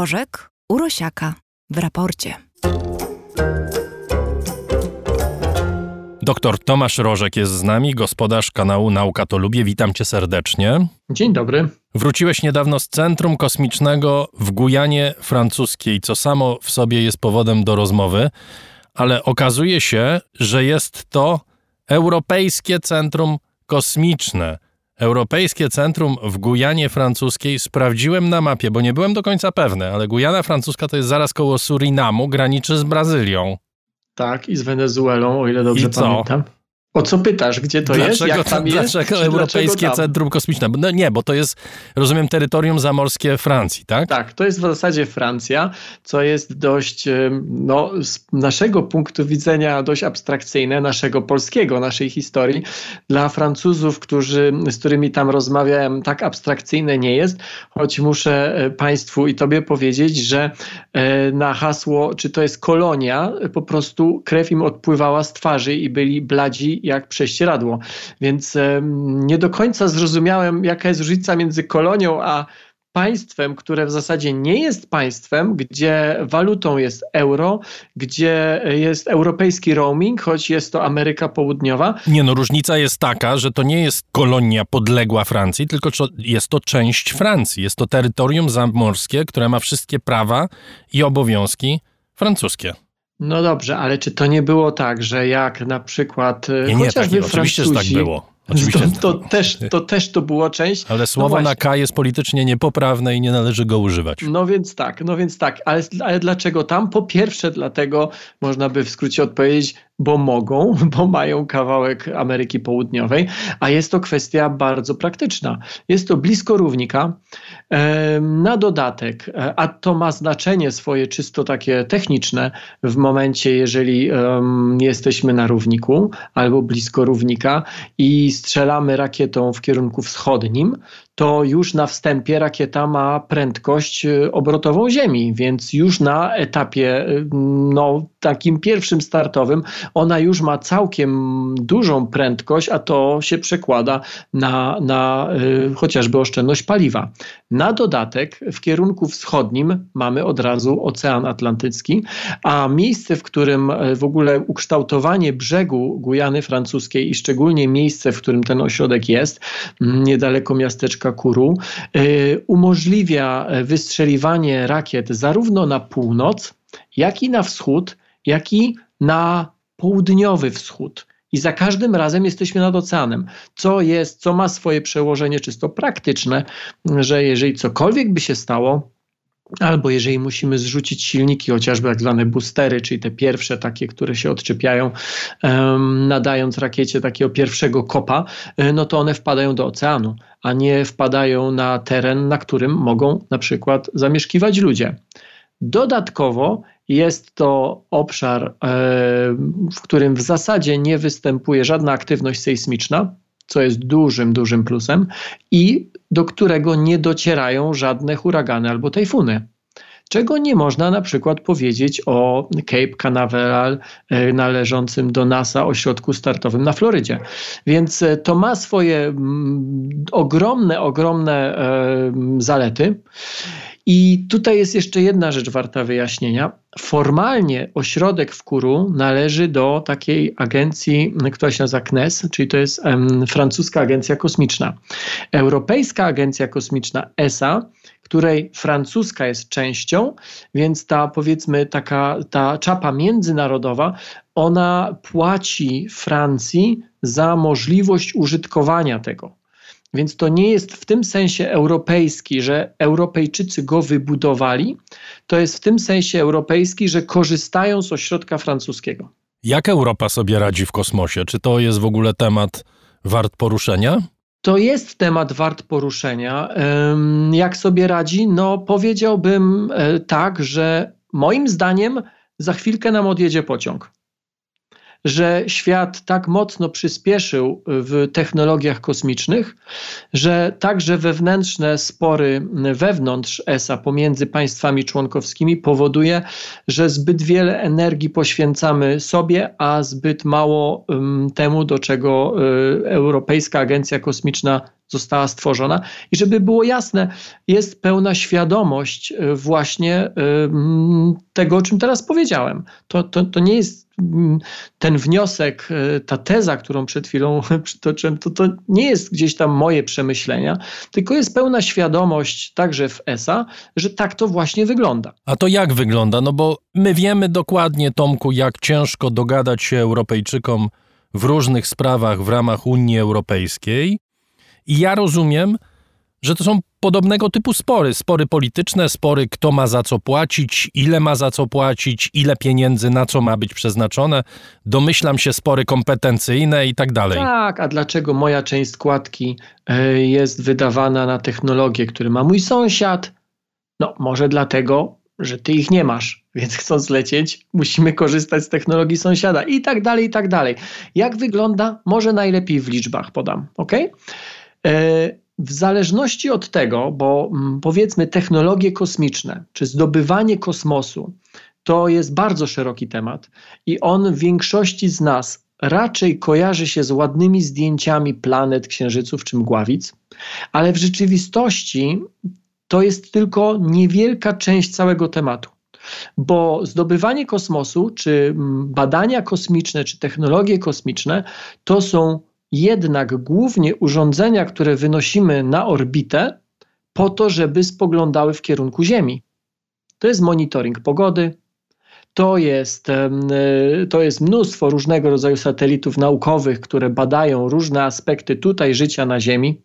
Rożek Urosiaka w raporcie. Doktor Tomasz Rożek jest z nami, gospodarz kanału Nauka to Lubię. Witam cię serdecznie. Dzień dobry. Wróciłeś niedawno z Centrum Kosmicznego w Gujanie Francuskiej, co samo w sobie jest powodem do rozmowy, ale okazuje się, że jest to Europejskie Centrum Kosmiczne. Europejskie Centrum w Gujanie Francuskiej sprawdziłem na mapie, bo nie byłem do końca pewny, ale Gujana Francuska to jest zaraz koło Surinamu, graniczy z Brazylią. Tak, i z Wenezuelą, o ile dobrze I co? pamiętam. O co pytasz? Gdzie to dlaczego, jest? Jak tam jest? Dlaczego Czy Europejskie dlaczego? Centrum Kosmiczne? No nie, bo to jest, rozumiem, terytorium zamorskie Francji, tak? Tak, to jest w zasadzie Francja, co jest dość, no, z naszego punktu widzenia dość abstrakcyjne, naszego polskiego, naszej historii. Dla Francuzów, którzy, z którymi tam rozmawiałem, tak abstrakcyjne nie jest, choć muszę e, Państwu i Tobie powiedzieć, że e, na hasło, czy to jest kolonia, po prostu krew im odpływała z twarzy i byli bladzi jak prześcieradło. Więc nie do końca zrozumiałem, jaka jest różnica między kolonią a państwem, które w zasadzie nie jest państwem, gdzie walutą jest euro, gdzie jest europejski roaming, choć jest to Ameryka Południowa. Nie no, różnica jest taka, że to nie jest kolonia podległa Francji, tylko jest to część Francji. Jest to terytorium zamorskie, które ma wszystkie prawa i obowiązki francuskie. No dobrze, ale czy to nie było tak, że jak na przykład e, Nie, nie, chociażby tak, oczywiście, że tak było. Oczywiście, to, to, też, to też to było część. ale słowo no na. K jest politycznie niepoprawne i nie należy go używać. No więc tak, no więc tak, ale, ale dlaczego tam? Po pierwsze dlatego, można by w skrócie odpowiedzieć, bo mogą, bo mają kawałek Ameryki Południowej, a jest to kwestia bardzo praktyczna. Jest to blisko równika. Na dodatek, e, a to ma znaczenie swoje czysto takie techniczne w momencie, jeżeli em, jesteśmy na równiku albo blisko równika i strzelamy rakietą w kierunku wschodnim, to już na wstępie rakieta ma prędkość y, obrotową Ziemi, więc już na etapie y, no, takim pierwszym startowym ona już ma całkiem dużą prędkość, a to się przekłada na, na y, chociażby oszczędność paliwa. Na dodatek w kierunku wschodnim mamy od razu Ocean Atlantycki, a miejsce, w którym y, w ogóle ukształtowanie brzegu Gujany Francuskiej i szczególnie miejsce, w którym ten ośrodek jest, niedaleko miasteczka Kuru, y, umożliwia y, wystrzeliwanie rakiet zarówno na północ, jak i na wschód, jak i na południowy wschód. I za każdym razem jesteśmy nad oceanem, co jest, co ma swoje przełożenie czysto praktyczne, że jeżeli cokolwiek by się stało, Albo jeżeli musimy zrzucić silniki, chociażby tak zwane boostery, czyli te pierwsze takie, które się odczepiają, em, nadając rakiecie takiego pierwszego kopa, e, no to one wpadają do oceanu, a nie wpadają na teren, na którym mogą na przykład zamieszkiwać ludzie. Dodatkowo jest to obszar, e, w którym w zasadzie nie występuje żadna aktywność sejsmiczna, co jest dużym, dużym plusem, i do którego nie docierają żadne huragany albo tajfuny. Czego nie można na przykład powiedzieć o Cape Canaveral e, należącym do NASA ośrodku startowym na Florydzie. Więc e, to ma swoje mm, ogromne, ogromne zalety. I tutaj jest jeszcze jedna rzecz warta wyjaśnienia. Formalnie ośrodek w Kuru należy do takiej agencji, która się nazywa CNES, czyli to jest em, francuska agencja kosmiczna. Europejska agencja kosmiczna ESA, której francuska jest częścią, więc ta powiedzmy taka ta czapa międzynarodowa, ona płaci Francji za możliwość użytkowania tego. Więc to nie jest w tym sensie europejski, że Europejczycy go wybudowali, to jest w tym sensie europejski, że korzystają z ośrodka francuskiego. Jak Europa sobie radzi w kosmosie? Czy to jest w ogóle temat wart poruszenia? To jest temat wart poruszenia. Jak sobie radzi? No, powiedziałbym e, tak, że moim zdaniem za chwilkę nam odjedzie pociąg. Że świat tak mocno przyspieszył w technologiach kosmicznych, że także wewnętrzne spory wewnątrz ESA pomiędzy państwami członkowskimi powoduje, że zbyt wiele energii poświęcamy sobie, a zbyt mało ym, temu, do czego y, Europejska Agencja Kosmiczna została stworzona. I żeby było jasne, jest pełna świadomość e, właśnie e, tego, o czym teraz powiedziałem. To, to, to nie jest ten wniosek, e, ta teza, którą przed chwilą przytoczyłem, to, to nie jest gdzieś tam moje przemyślenia, tylko jest pełna świadomość także w ESA, że tak to właśnie wygląda. A to jak wygląda? No bo my wiemy dokładnie, Tomku, jak ciężko dogadać się Europejczykom w różnych sprawach w ramach Unii Europejskiej. I ja rozumiem, że to są podobnego typu spory. Spory polityczne, spory kto ma za co płacić, ile ma za co płacić, ile pieniędzy na co ma być przeznaczone. Domyślam się spory kompetencyjne i tak dalej. Tak, a dlaczego moja część składki e, jest wydawana na technologie, które ma mój sąsiad? No, może dlatego, że ty ich nie masz, więc chcąc lecieć, musimy korzystać z technologii sąsiada i tak dalej, i tak dalej. Jak wygląda? Może najlepiej w liczbach podam, ok? E, w zależności od tego, bo mm, powiedzmy technologie kosmiczne czy zdobywanie kosmosu to jest bardzo szeroki temat i on w większości z nas raczej kojarzy się z ładnymi zdjęciami planet, księżyców czy mgławic, ale w rzeczywistości to jest tylko niewielka część całego tematu. Bo zdobywanie kosmosu, czy mm, badania kosmiczne, czy technologie kosmiczne to są jednak głównie urządzenia, które wynosimy na orbitę, po to, żeby spoglądały w kierunku Ziemi. To jest monitoring pogody, to jest, to jest mnóstwo różnego rodzaju satelitów naukowych, które badają różne aspekty tutaj życia na Ziemi.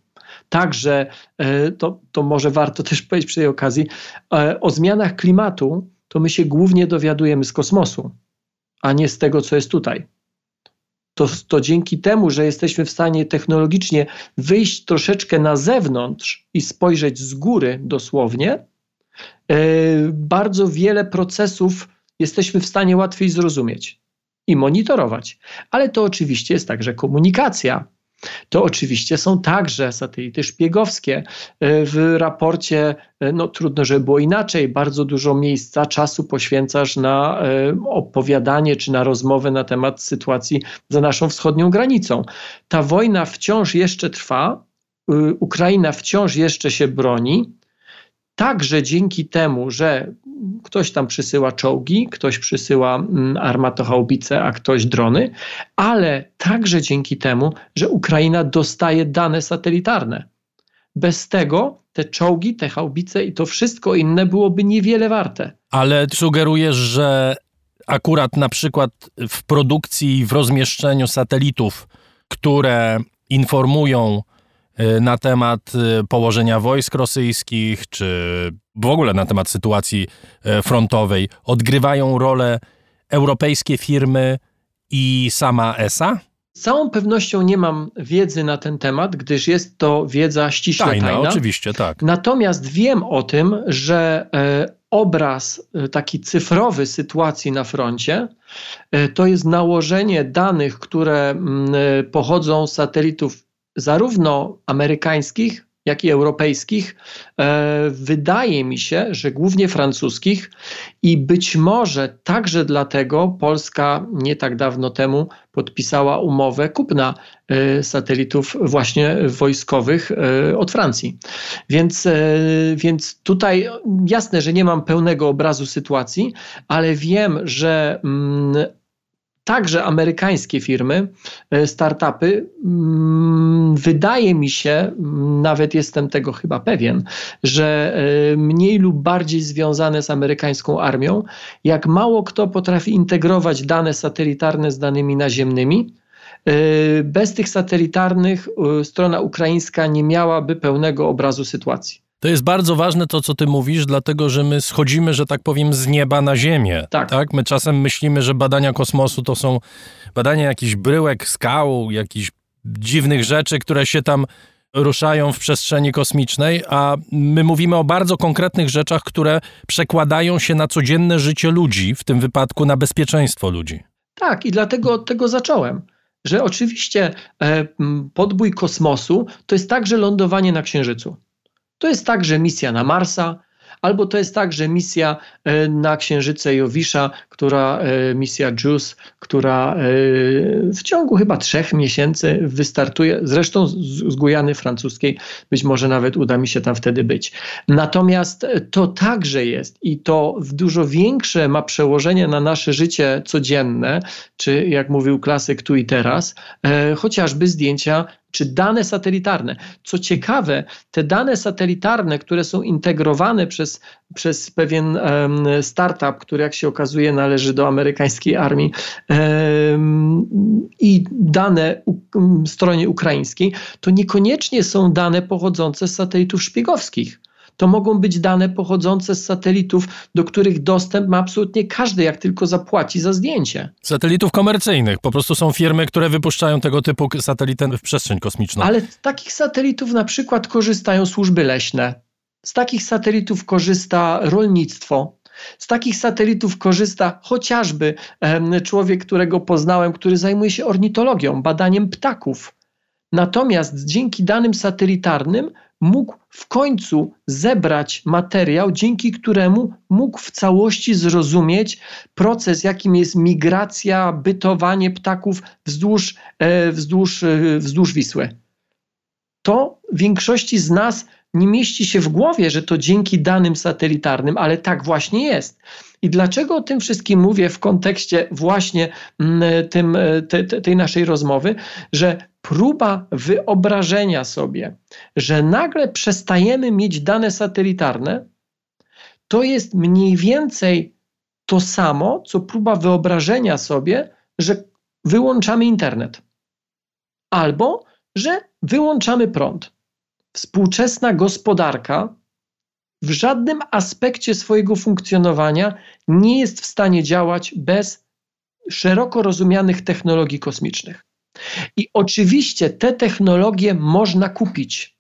Także e, to, to może warto też powiedzieć przy tej okazji, e, o zmianach klimatu to my się głównie dowiadujemy z kosmosu, a nie z tego, co jest tutaj to, to dzięki temu, że jesteśmy w stanie technologicznie wyjść troszeczkę na zewnątrz i spojrzeć z góry dosłownie, yy, bardzo wiele procesów jesteśmy w stanie łatwiej zrozumieć i monitorować. Ale to oczywiście jest także komunikacja to oczywiście są także satelity szpiegowskie. E, w raporcie, e, no trudno, żeby było inaczej, bardzo dużo miejsca, czasu poświęcasz na e, opowiadanie czy na rozmowę na temat sytuacji za naszą wschodnią granicą. Ta wojna wciąż jeszcze trwa, Ukraina wciąż jeszcze się broni. Także dzięki temu, że ktoś tam przysyła czołgi, ktoś przysyła mm, armatochaubice, a ktoś drony, ale także dzięki temu, że Ukraina dostaje dane satelitarne. Bez tego te czołgi, te haubice i to wszystko inne byłoby niewiele warte. Ale sugerujesz, że akurat na przykład w produkcji, w rozmieszczeniu satelitów, które informują na temat y, położenia wojsk rosyjskich, czy w ogóle na temat sytuacji y, frontowej, odgrywają rolę europejskie firmy i sama ESA? Z całą pewnością nie mam wiedzy na ten temat, gdyż jest to wiedza ściśle tajna. tajna. oczywiście, tak. Natomiast wiem o tym, że e, obraz e, taki cyfrowy sytuacji na froncie e, to jest nałożenie danych, które mm, pochodzą z satelitów zarówno amerykańskich, jak i europejskich, e, wydaje mi się, że głównie francuskich i być może także dlatego Polska nie tak dawno temu podpisała umowę kupna e, satelitów właśnie wojskowych e, od Francji. Więc, więc tutaj jasne, że nie mam pełnego obrazu sytuacji, ale wiem, że mm, także amerykańskie firmy, e, startupy, mm, wydaje mi się, mm, nawet jestem tego chyba pewien, że e, mniej lub bardziej związane z amerykańską armią, jak mało kto potrafi integrować dane satelitarne z danymi naziemnymi. E, bez tych satelitarnych strona ukraińska nie miałaby pełnego obrazu sytuacji. To jest bardzo ważne to, co ty mówisz, dlatego że my schodzimy, że tak powiem, z nieba na ziemię. Tak. tak? My czasem myślimy, że badania kosmosu to są badania jakichś bryłek, skał, jakichś dziwnych rzeczy, które się tam ruszają w przestrzeni kosmicznej, a my mówimy o bardzo konkretnych rzeczach, które przekładają się na codzienne życie ludzi, w tym wypadku na bezpieczeństwo ludzi. Tak, i dlatego od tego zacząłem. Że oczywiście e, podbój kosmosu to jest także lądowanie na Księżycu. To jest także misja na Marsa, albo to jest tak, że misja e, na Księżyce Jowisza, która e, misja JUICE, która e, w ciągu chyba trzech miesięcy wystartuje, zresztą z Gujany francuskiej, być może nawet uda mi się tam wtedy być. Natomiast to także jest i to w dużo większe ma przełożenie na nasze życie codzienne, czy jak mówił klasyk tu i teraz, chociażby zdjęcia czy dane satelitarne. Co ciekawe, te dane satelitarne, które są integrowane przez, przez pewien um, startup, który jak się okazuje należy do amerykańskiej armii um, i dane um, stronie ukraińskiej, to niekoniecznie są dane pochodzące z satelitów szpiegowskich to mogą być dane pochodzące z satelitów, do których dostęp ma absolutnie każdy, jak tylko zapłaci za zdjęcie. Satelitów komercyjnych. Po prostu są firmy, które wypuszczają tego typu satelity w przestrzeń kosmiczną. Ale z takich satelitów na przykład korzystają służby leśne. Z takich satelitów korzysta rolnictwo. Z takich satelitów korzysta chociażby człowiek, którego poznałem, który zajmuje się ornitologią, badaniem ptaków. Natomiast dzięki danym satelitarnym mógł w końcu zebrać materiał, dzięki któremu mógł w całości zrozumieć proces, jakim jest migracja, bytowanie ptaków wzdłuż, e, wzdłuż, e, wzdłuż Wisły. To większości z nas nie mieści się w głowie, że to dzięki danym satelitarnym, ale tak właśnie jest. I dlaczego o tym wszystkim mówię w kontekście właśnie mm, tym, e, te, tej naszej rozmowy, że próba wyobrażenia sobie, że nagle przestajemy mieć dane satelitarne, to jest mniej więcej to samo, co próba wyobrażenia sobie, że wyłączamy internet albo że wyłączamy prąd. Współczesna gospodarka w żadnym aspekcie swojego funkcjonowania nie jest w stanie działać bez szeroko rozumianych technologii kosmicznych. I oczywiście te technologie można kupić.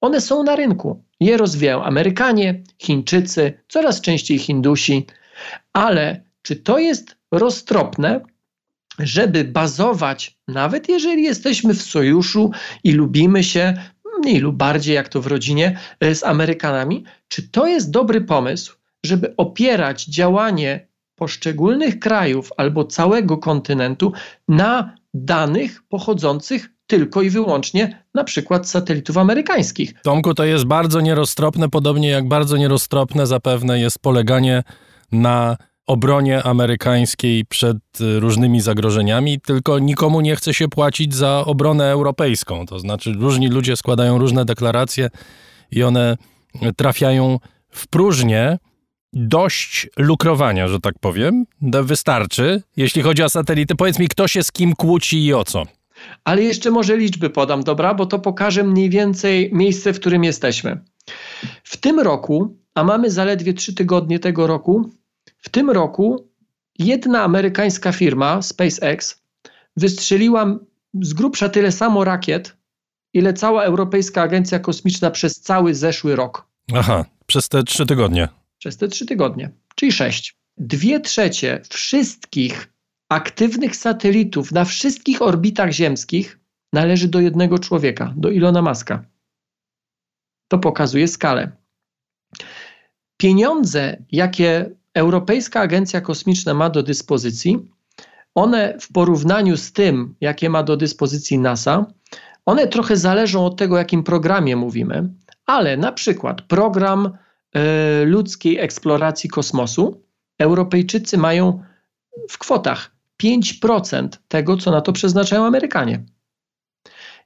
One są na rynku. Je rozwijają Amerykanie, Chińczycy, coraz częściej Hindusi. Ale czy to jest roztropne, żeby bazować, nawet jeżeli jesteśmy w sojuszu i lubimy się, mniej lub bardziej, jak to w rodzinie, e, z Amerykanami, czy to jest dobry pomysł, żeby opierać działanie poszczególnych krajów albo całego kontynentu na danych pochodzących tylko i wyłącznie na przykład satelitów amerykańskich. Tomku, to jest bardzo nieroztropne, podobnie jak bardzo nieroztropne zapewne jest poleganie na obronie amerykańskiej przed y, różnymi zagrożeniami, tylko nikomu nie chce się płacić za obronę europejską. To znaczy, różni ludzie składają różne deklaracje i one trafiają w próżnię. Dość lukrowania, że tak powiem, wystarczy. Jeśli chodzi o satelity, powiedz mi, kto się z kim kłóci i o co. Ale jeszcze może liczby podam, dobra, bo to pokaże mniej więcej miejsce, w którym jesteśmy. W tym roku, a mamy zaledwie trzy tygodnie tego roku, w tym roku jedna amerykańska firma, SpaceX, wystrzeliła z grubsza tyle samo rakiet, ile cała Europejska Agencja Kosmiczna przez cały zeszły rok. Aha, przez te trzy tygodnie. Przez te trzy tygodnie, czyli sześć. Dwie trzecie wszystkich aktywnych satelitów na wszystkich orbitach ziemskich należy do jednego człowieka, do Ilona Maska. To pokazuje skalę. Pieniądze, jakie Europejska Agencja Kosmiczna ma do dyspozycji, one w porównaniu z tym, jakie ma do dyspozycji NASA, one trochę zależą od tego, o jakim programie mówimy, ale na przykład program y, ludzkiej eksploracji kosmosu, Europejczycy mają w kwotach 5% tego, co na to przeznaczają Amerykanie.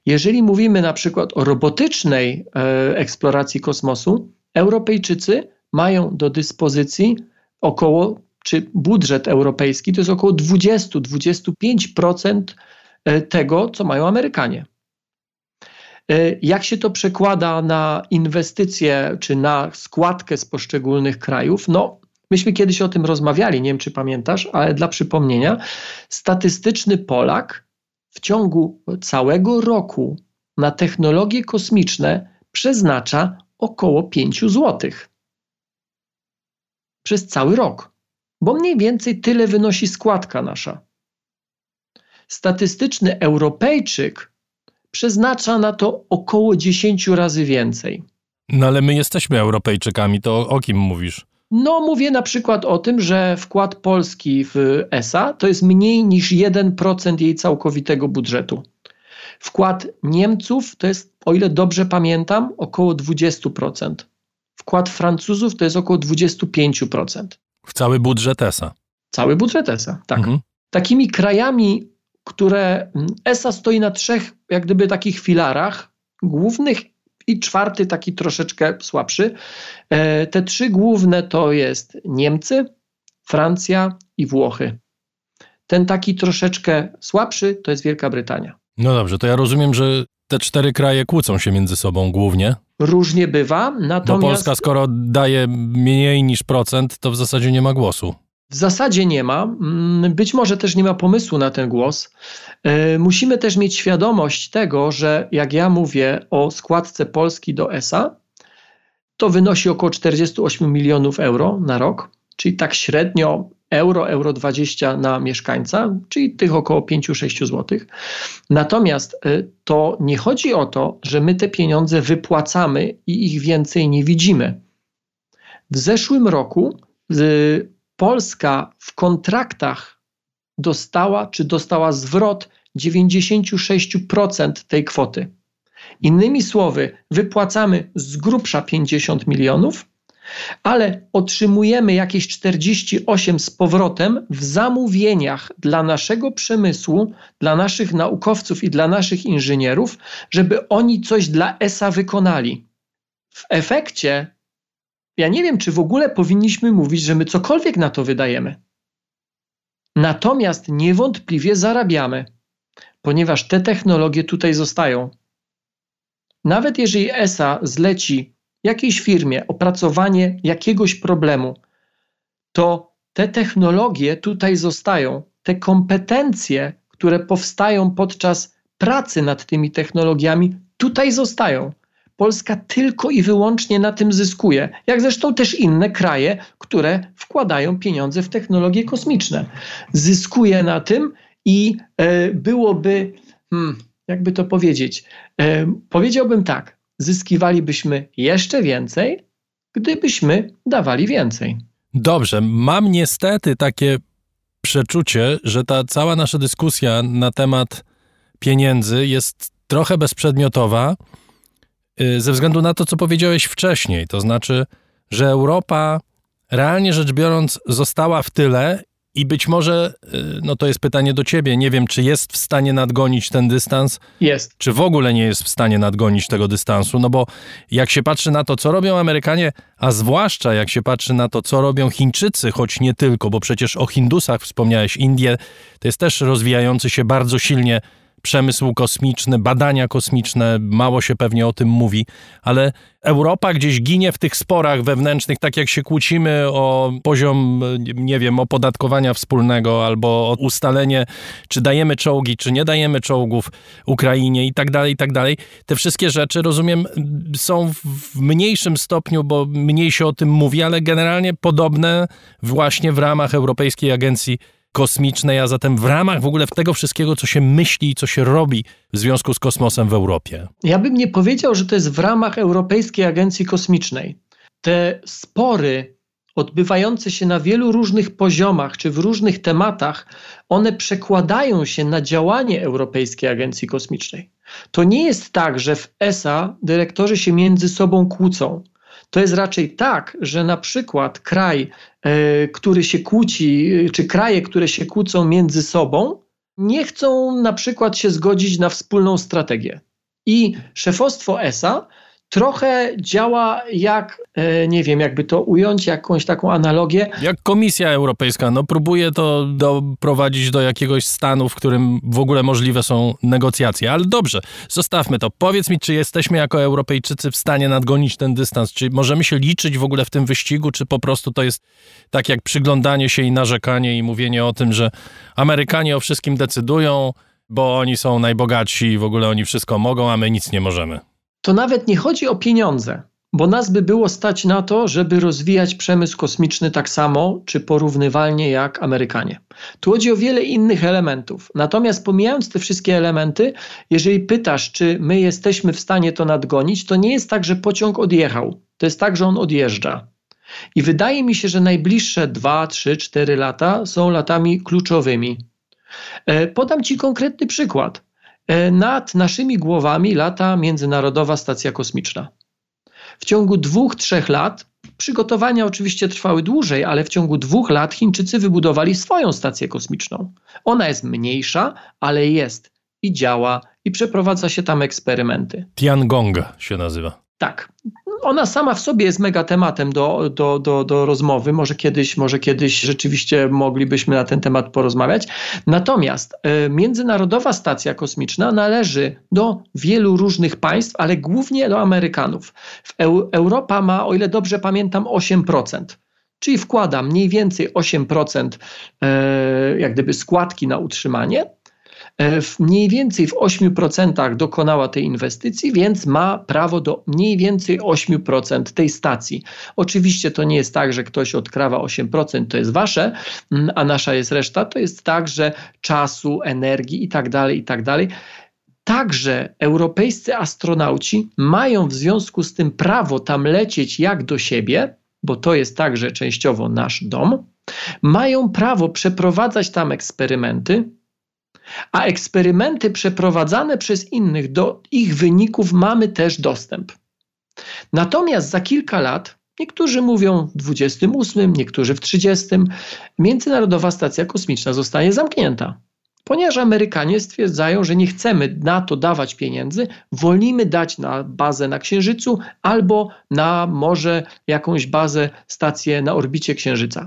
Jeżeli mówimy na przykład o robotycznej y, eksploracji kosmosu, Europejczycy mają do dyspozycji około, czy budżet europejski to jest około 20-25% e, tego, co mają Amerykanie. E, jak się to przekłada na inwestycje czy na składkę z poszczególnych krajów? No, myśmy kiedyś o tym rozmawiali, nie wiem czy pamiętasz, ale dla przypomnienia, statystyczny Polak w ciągu całego roku na technologie kosmiczne przeznacza około 5 złotych przez cały rok, bo mniej więcej tyle wynosi składka nasza. Statystyczny Europejczyk przeznacza na to około 10 razy więcej. No ale my jesteśmy Europejczykami, to o kim mówisz? No, mówię na przykład o tym, że wkład Polski w ESA to jest mniej niż 1% jej całkowitego budżetu. Wkład Niemców to jest, o ile dobrze pamiętam, około 20%. Wkład Francuzów to jest około 25%. W cały budżet ESA. Cały budżet ESA, tak. Mhm. Takimi krajami, które mm, ESA stoi na trzech, jak gdyby takich filarach głównych i czwarty taki troszeczkę słabszy. E, te trzy główne to jest Niemcy, Francja i Włochy. Ten taki troszeczkę słabszy to jest Wielka Brytania. No dobrze, to ja rozumiem, że te cztery kraje kłócą się między sobą głównie. Różnie bywa, natomiast... Bo Polska skoro daje mniej niż procent, to w zasadzie nie ma głosu. W zasadzie nie ma. Mm, być może też nie ma pomysłu na ten głos. E, musimy też mieć świadomość tego, że jak ja mówię o składce Polski do ESA, to wynosi około 48 milionów euro na rok, czyli tak średnio euro, euro 20 na mieszkańca, czyli tych około 5-6 zł. Natomiast e, to nie chodzi o to, że my te pieniądze wypłacamy i ich więcej nie widzimy. W zeszłym roku Polska w kontraktach dostała, czy dostała zwrot 96% tej kwoty. Innymi słowy, wypłacamy z grubsza 50 milionów, ale otrzymujemy jakieś 48 z powrotem w zamówieniach dla naszego przemysłu, dla naszych naukowców i dla naszych inżynierów, żeby oni coś dla ESA wykonali. W efekcie ja nie wiem, czy w ogóle powinniśmy mówić, że my cokolwiek na to wydajemy. Natomiast niewątpliwie zarabiamy, ponieważ te technologie tutaj zostają. Nawet jeżeli ESA zleci jakiejś firmie opracowanie jakiegoś problemu, to te technologie tutaj zostają. Te kompetencje, które powstają podczas pracy nad tymi technologiami, tutaj zostają. Polska tylko i wyłącznie na tym zyskuje, jak zresztą też inne kraje, które wkładają pieniądze w technologie kosmiczne. Zyskuje na tym i e, byłoby, hmm, jakby to powiedzieć, e, powiedziałbym tak, zyskiwalibyśmy jeszcze więcej, gdybyśmy dawali więcej. Dobrze, mam niestety takie przeczucie, że ta cała nasza dyskusja na temat pieniędzy jest trochę bezprzedmiotowa Y, ze względu na to, co powiedziałeś wcześniej. To znaczy, że Europa, realnie rzecz biorąc, została w tyle i być może, y, no to jest pytanie do ciebie, nie wiem, czy jest w stanie nadgonić ten dystans. Jest. Czy w ogóle nie jest w stanie nadgonić tego dystansu? No bo jak się patrzy na to, co robią Amerykanie, a zwłaszcza jak się patrzy na to, co robią Chińczycy, choć nie tylko, bo przecież o Hindusach wspomniałeś, Indie to jest też rozwijający się bardzo silnie przemysł kosmiczny, badania kosmiczne, mało się pewnie o tym mówi, ale Europa gdzieś ginie w tych sporach wewnętrznych, tak jak się kłócimy o poziom, nie wiem, opodatkowania wspólnego albo o ustalenie, czy dajemy czołgi, czy nie dajemy czołgów Ukrainie i tak dalej, i tak dalej. Te wszystkie rzeczy, rozumiem, są w mniejszym stopniu, bo mniej się o tym mówi, ale generalnie podobne właśnie w ramach Europejskiej Agencji kosmicznej, a zatem w ramach w ogóle tego wszystkiego, co się myśli i co się robi w związku z kosmosem w Europie? Ja bym nie powiedział, że to jest w ramach Europejskiej Agencji Kosmicznej. Te spory odbywające się na wielu różnych poziomach czy w różnych tematach, one przekładają się na działanie Europejskiej Agencji Kosmicznej. To nie jest tak, że w ESA dyrektorzy się między sobą kłócą. To jest raczej tak, że na przykład kraj, e, który się kłóci, czy kraje, które się kłócą między sobą, nie chcą na przykład się zgodzić na wspólną strategię. I szefostwo ESA trochę działa jak, e, nie wiem, jakby to ująć, jakąś taką analogię. Jak Komisja Europejska, no próbuje to doprowadzić do jakiegoś stanu, w którym w ogóle możliwe są negocjacje. Ale dobrze, zostawmy to. Powiedz mi, czy jesteśmy jako Europejczycy w stanie nadgonić ten dystans? Czy możemy się liczyć w ogóle w tym wyścigu, czy po prostu to jest tak jak przyglądanie się i narzekanie i mówienie o tym, że Amerykanie o wszystkim decydują, bo oni są najbogatsi i w ogóle oni wszystko mogą, a my nic nie możemy to nawet nie chodzi o pieniądze. bo nas by było stać na to, żeby rozwijać przemysł kosmiczny tak samo czy porównywalnie jak Amerykanie. Tu chodzi o wiele innych elementów. Natomiast pomijając te wszystkie elementy, jeżeli pytasz, czy my jesteśmy w stanie to nadgonić, to nie jest tak, że pociąg odjechał. To jest tak, że on odjeżdża. I wydaje mi się, że najbliższe 2, 3, 4 lata są latami kluczowymi. E, podam Ci konkretny przykład. E, nad naszymi głowami lata Międzynarodowa Stacja Kosmiczna. W ciągu dwóch, trzech lat, przygotowania oczywiście trwały dłużej, ale w ciągu dwóch lat Chińczycy wybudowali swoją stację kosmiczną. Ona jest mniejsza, ale jest i działa i przeprowadza się tam eksperymenty. Tiangong się nazywa. Tak. Ona sama w sobie jest mega tematem do, do, do, do rozmowy. Może kiedyś, może kiedyś rzeczywiście moglibyśmy na ten temat porozmawiać. Natomiast y, Międzynarodowa Stacja Kosmiczna należy do wielu różnych państw, ale głównie do Amerykanów. Eu, Europa ma, o ile dobrze pamiętam, 8% czyli wkłada mniej więcej 8% e, jak gdyby składki na utrzymanie, E, mniej więcej w 8% dokonała tej inwestycji, więc ma prawo do mniej więcej 8% tej stacji. Oczywiście to nie jest tak, że ktoś odkrawa 8%, to jest wasze, mm, a nasza jest reszta. To jest tak, że czasu, energii i tak dalej, i tak dalej. Także europejscy astronauci mają w związku z tym prawo tam lecieć jak do siebie, bo to jest także częściowo nasz dom. Mają prawo przeprowadzać tam eksperymenty, a eksperymenty przeprowadzane przez innych, do ich wyników mamy też dostęp. Natomiast za kilka lat, niektórzy mówią w 28, niektórzy w 30, Międzynarodowa Stacja Kosmiczna zostanie zamknięta. Ponieważ Amerykanie stwierdzają, że nie chcemy na to dawać pieniędzy, wolimy dać na bazę na Księżycu albo na może jakąś bazę, stację na orbicie Księżyca.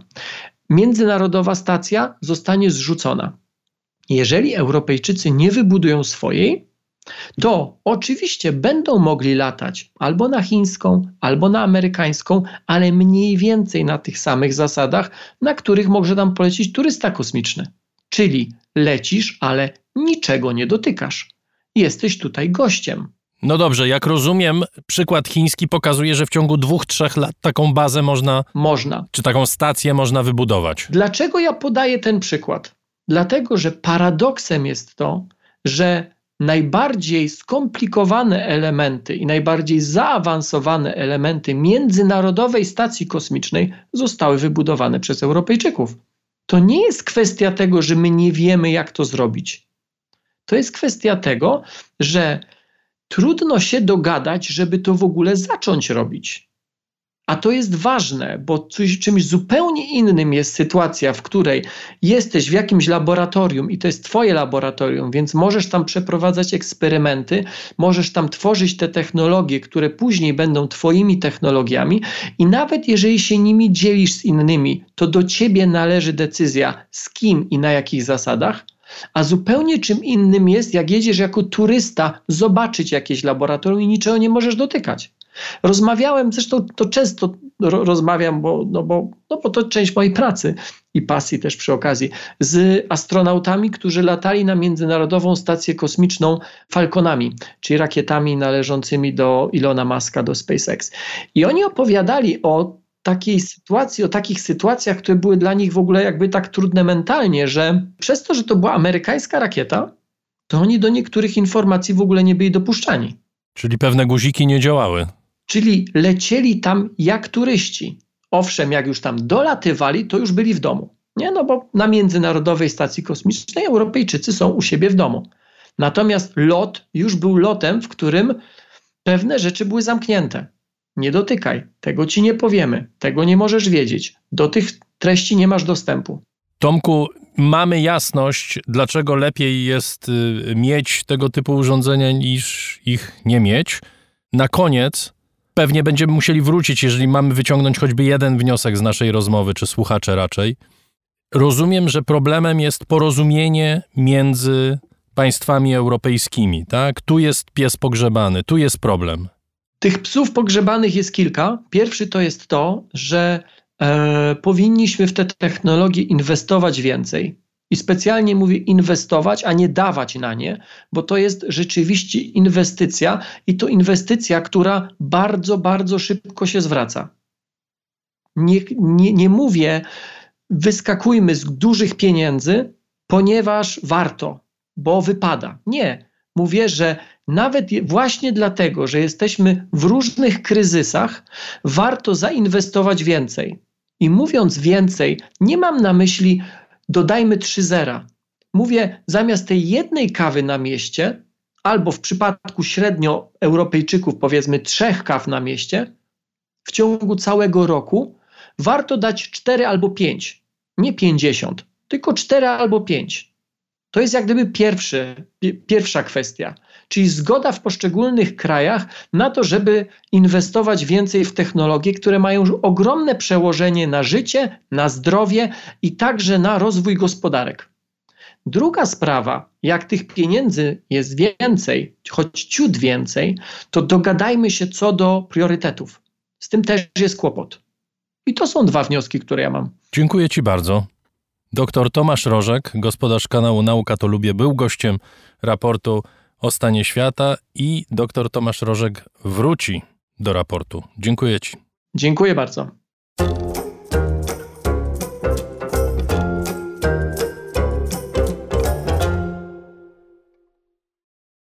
Międzynarodowa stacja zostanie zrzucona. Jeżeli Europejczycy nie wybudują swojej, to oczywiście będą mogli latać albo na chińską, albo na amerykańską, ale mniej więcej na tych samych zasadach, na których może nam polecić turysta kosmiczny. Czyli lecisz, ale niczego nie dotykasz. Jesteś tutaj gościem. No dobrze, jak rozumiem, przykład chiński pokazuje, że w ciągu dwóch, trzech lat taką bazę można. Można. Czy taką stację można wybudować. Dlaczego ja podaję ten przykład? Dlatego, że paradoksem jest to, że najbardziej skomplikowane elementy i najbardziej zaawansowane elementy międzynarodowej stacji kosmicznej zostały wybudowane przez Europejczyków. To nie jest kwestia tego, że my nie wiemy, jak to zrobić. To jest kwestia tego, że trudno się dogadać, żeby to w ogóle zacząć robić. A to jest ważne, bo coś, czymś zupełnie innym jest sytuacja, w której jesteś w jakimś laboratorium i to jest Twoje laboratorium, więc możesz tam przeprowadzać eksperymenty, możesz tam tworzyć te technologie, które później będą Twoimi technologiami, i nawet jeżeli się nimi dzielisz z innymi, to do Ciebie należy decyzja, z kim i na jakich zasadach. A zupełnie czym innym jest, jak jedziesz jako turysta zobaczyć jakieś laboratorium i niczego nie możesz dotykać. Rozmawiałem, zresztą to często ro, rozmawiam, bo, no bo, no bo to część mojej pracy i pasji też przy okazji, z astronautami, którzy latali na Międzynarodową Stację Kosmiczną Falconami, czyli rakietami należącymi do Ilona Maska, do SpaceX. I oni opowiadali o takiej sytuacji, o takich sytuacjach, które były dla nich w ogóle jakby tak trudne mentalnie, że przez to, że to była amerykańska rakieta, to oni do niektórych informacji w ogóle nie byli dopuszczani. Czyli pewne guziki nie działały. Czyli lecieli tam jak turyści. Owszem, jak już tam dolatywali, to już byli w domu. Nie, no bo na Międzynarodowej Stacji Kosmicznej Europejczycy są u siebie w domu. Natomiast lot już był lotem, w którym pewne rzeczy były zamknięte. Nie dotykaj, tego ci nie powiemy, tego nie możesz wiedzieć, do tych treści nie masz dostępu. Tomku, mamy jasność, dlaczego lepiej jest y, mieć tego typu urządzenia niż ich nie mieć. Na koniec pewnie będziemy musieli wrócić, jeżeli mamy wyciągnąć choćby jeden wniosek z naszej rozmowy, czy słuchacze raczej. Rozumiem, że problemem jest porozumienie między państwami europejskimi, tak? Tu jest pies pogrzebany, tu jest problem. Tych psów pogrzebanych jest kilka. Pierwszy to jest to, że e, powinniśmy w te technologie inwestować więcej. I specjalnie mówię inwestować, a nie dawać na nie, bo to jest rzeczywiście inwestycja i to inwestycja, która bardzo, bardzo szybko się zwraca. Nie, nie, nie mówię, wyskakujmy z dużych pieniędzy, ponieważ warto, bo wypada. Nie. Mówię, że nawet właśnie dlatego, że jesteśmy w różnych kryzysach, warto zainwestować więcej. I mówiąc więcej, nie mam na myśli dodajmy trzy zera. Mówię, zamiast tej jednej kawy na mieście, albo w przypadku średnio Europejczyków powiedzmy trzech kaw na mieście, w ciągu całego roku warto dać cztery albo pięć, nie pięćdziesiąt, tylko cztery albo pięć. To jest jak gdyby pierwszy, pierwsza kwestia, czyli zgoda w poszczególnych krajach na to, żeby inwestować więcej w technologie, które mają ogromne przełożenie na życie, na zdrowie i także na rozwój gospodarek. Druga sprawa, jak tych pieniędzy jest więcej, choć ciut więcej, to dogadajmy się co do priorytetów. Z tym też jest kłopot. I to są dwa wnioski, które ja mam. Dziękuję Ci bardzo. Doktor Tomasz Rożek, gospodarz kanału Nauka to Lubię, był gościem raportu o stanie świata i doktor Tomasz Rożek wróci do raportu. Dziękuję Ci. Dziękuję bardzo.